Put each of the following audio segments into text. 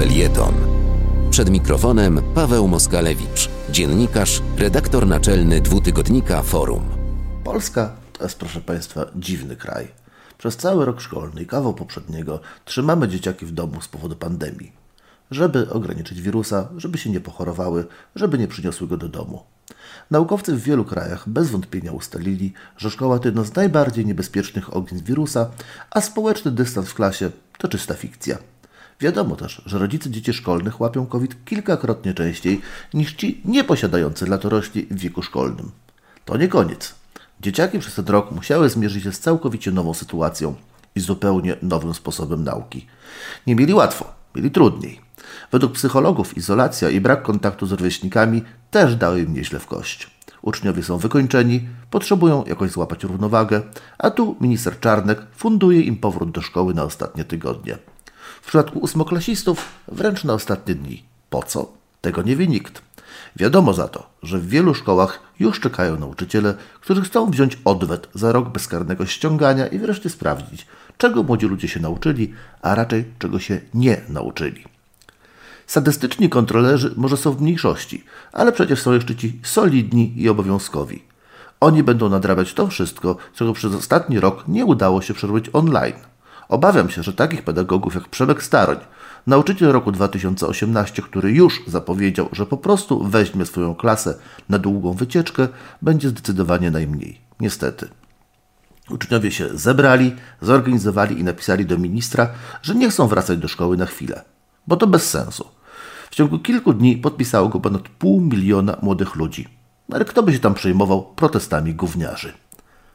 Felieton. Przed mikrofonem Paweł Moskalewicz, dziennikarz, redaktor naczelny dwutygodnika Forum. Polska to jest, proszę Państwa, dziwny kraj. Przez cały rok szkolny i kawał poprzedniego trzymamy dzieciaki w domu z powodu pandemii. Żeby ograniczyć wirusa, żeby się nie pochorowały, żeby nie przyniosły go do domu. Naukowcy w wielu krajach bez wątpienia ustalili, że szkoła to jedno z najbardziej niebezpiecznych ognisk wirusa, a społeczny dystans w klasie to czysta fikcja. Wiadomo też, że rodzice dzieci szkolnych łapią COVID kilkakrotnie częściej niż ci nieposiadający latorośli w wieku szkolnym. To nie koniec. Dzieciaki przez ten rok musiały zmierzyć się z całkowicie nową sytuacją i zupełnie nowym sposobem nauki. Nie mieli łatwo, mieli trudniej. Według psychologów izolacja i brak kontaktu z rówieśnikami też dały im nieźle w kość. Uczniowie są wykończeni, potrzebują jakoś złapać równowagę, a tu minister Czarnek funduje im powrót do szkoły na ostatnie tygodnie. W przypadku ósmoklasistów wręcz na ostatnie dni. Po co? Tego nie wie nikt. Wiadomo za to, że w wielu szkołach już czekają nauczyciele, którzy chcą wziąć odwet za rok bezkarnego ściągania i wreszcie sprawdzić, czego młodzi ludzie się nauczyli, a raczej czego się nie nauczyli. Sadystyczni kontrolerzy może są w mniejszości, ale przecież są jeszcze ci solidni i obowiązkowi. Oni będą nadrabiać to wszystko, czego przez ostatni rok nie udało się przerobić online. Obawiam się, że takich pedagogów jak Przemek Staroń, nauczyciel roku 2018, który już zapowiedział, że po prostu weźmie swoją klasę na długą wycieczkę, będzie zdecydowanie najmniej. Niestety. Uczniowie się zebrali, zorganizowali i napisali do ministra, że nie chcą wracać do szkoły na chwilę, bo to bez sensu. W ciągu kilku dni podpisało go ponad pół miliona młodych ludzi. Ale kto by się tam przejmował protestami gówniarzy?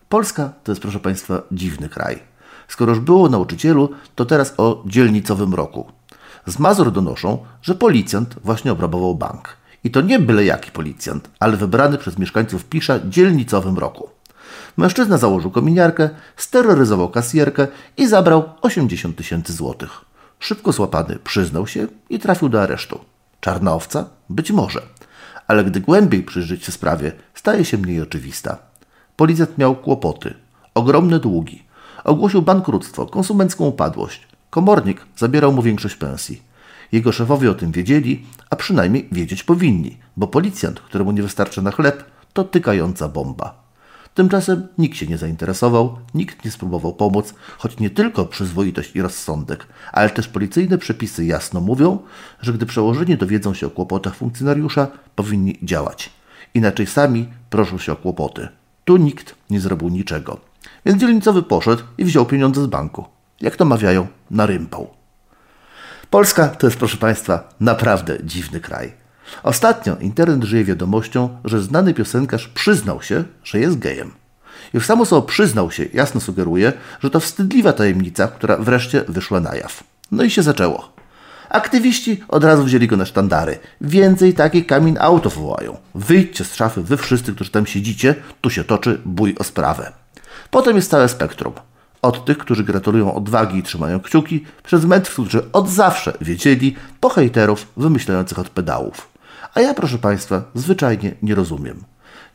Polska to jest, proszę Państwa, dziwny kraj. Skoro już było o nauczycielu, to teraz o dzielnicowym roku. Z Mazur donoszą, że policjant właśnie obrabował bank. I to nie byle jaki policjant, ale wybrany przez mieszkańców Pisza dzielnicowym roku. Mężczyzna założył kominiarkę, steroryzował kasjerkę i zabrał 80 tysięcy złotych. Szybko złapany przyznał się i trafił do aresztu. Czarna owca? Być może. Ale gdy głębiej przyjrzeć się sprawie, staje się mniej oczywista. Policjant miał kłopoty, ogromne długi. Ogłosił bankructwo, konsumencką upadłość. Komornik zabierał mu większość pensji. Jego szefowie o tym wiedzieli, a przynajmniej wiedzieć powinni, bo policjant, któremu nie wystarcza na chleb, to tykająca bomba. Tymczasem nikt się nie zainteresował, nikt nie spróbował pomóc, choć nie tylko przyzwoitość i rozsądek, ale też policyjne przepisy jasno mówią, że gdy przełożeni dowiedzą się o kłopotach funkcjonariusza, powinni działać. Inaczej sami proszą się o kłopoty. Tu nikt nie zrobił niczego. Więc dzielnicowy poszedł i wziął pieniądze z banku. Jak to mawiają, na rympał. Polska to jest, proszę Państwa, naprawdę dziwny kraj. Ostatnio internet żyje wiadomością, że znany piosenkarz przyznał się, że jest gejem. Już samo słowo przyznał się jasno sugeruje, że to wstydliwa tajemnica, która wreszcie wyszła na jaw. No i się zaczęło. Aktywiści od razu wzięli go na sztandary. Więcej takich kamień autow wołają. Wyjdźcie z szafy, wy wszyscy, którzy tam siedzicie, tu się toczy bój o sprawę. Potem jest całe spektrum. Od tych, którzy gratulują odwagi i trzymają kciuki, przez mędrców, którzy od zawsze wiedzieli, po hejterów wymyślających od pedałów. A ja, proszę Państwa, zwyczajnie nie rozumiem.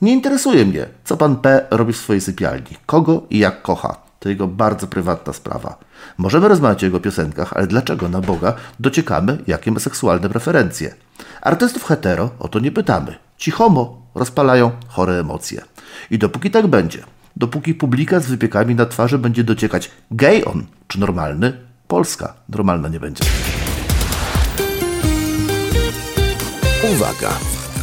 Nie interesuje mnie, co pan P robi w swojej sypialni, kogo i jak kocha. To jego bardzo prywatna sprawa. Możemy rozmawiać o jego piosenkach, ale dlaczego na Boga dociekamy, jakie ma seksualne preferencje? Artystów hetero o to nie pytamy. Ci homo rozpalają chore emocje. I dopóki tak będzie, dopóki publika z wypiekami na twarzy będzie dociekać gay on czy normalny, Polska normalna nie będzie. Uwaga!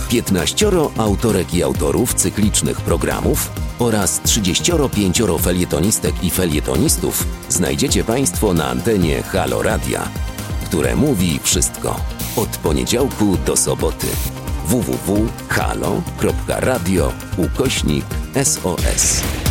15 autorek i autorów cyklicznych programów oraz 35 felietonistek i felietonistów znajdziecie Państwo na antenie Halo Radia, które mówi wszystko od poniedziałku do soboty. www.halo.radio ukośnik SOS.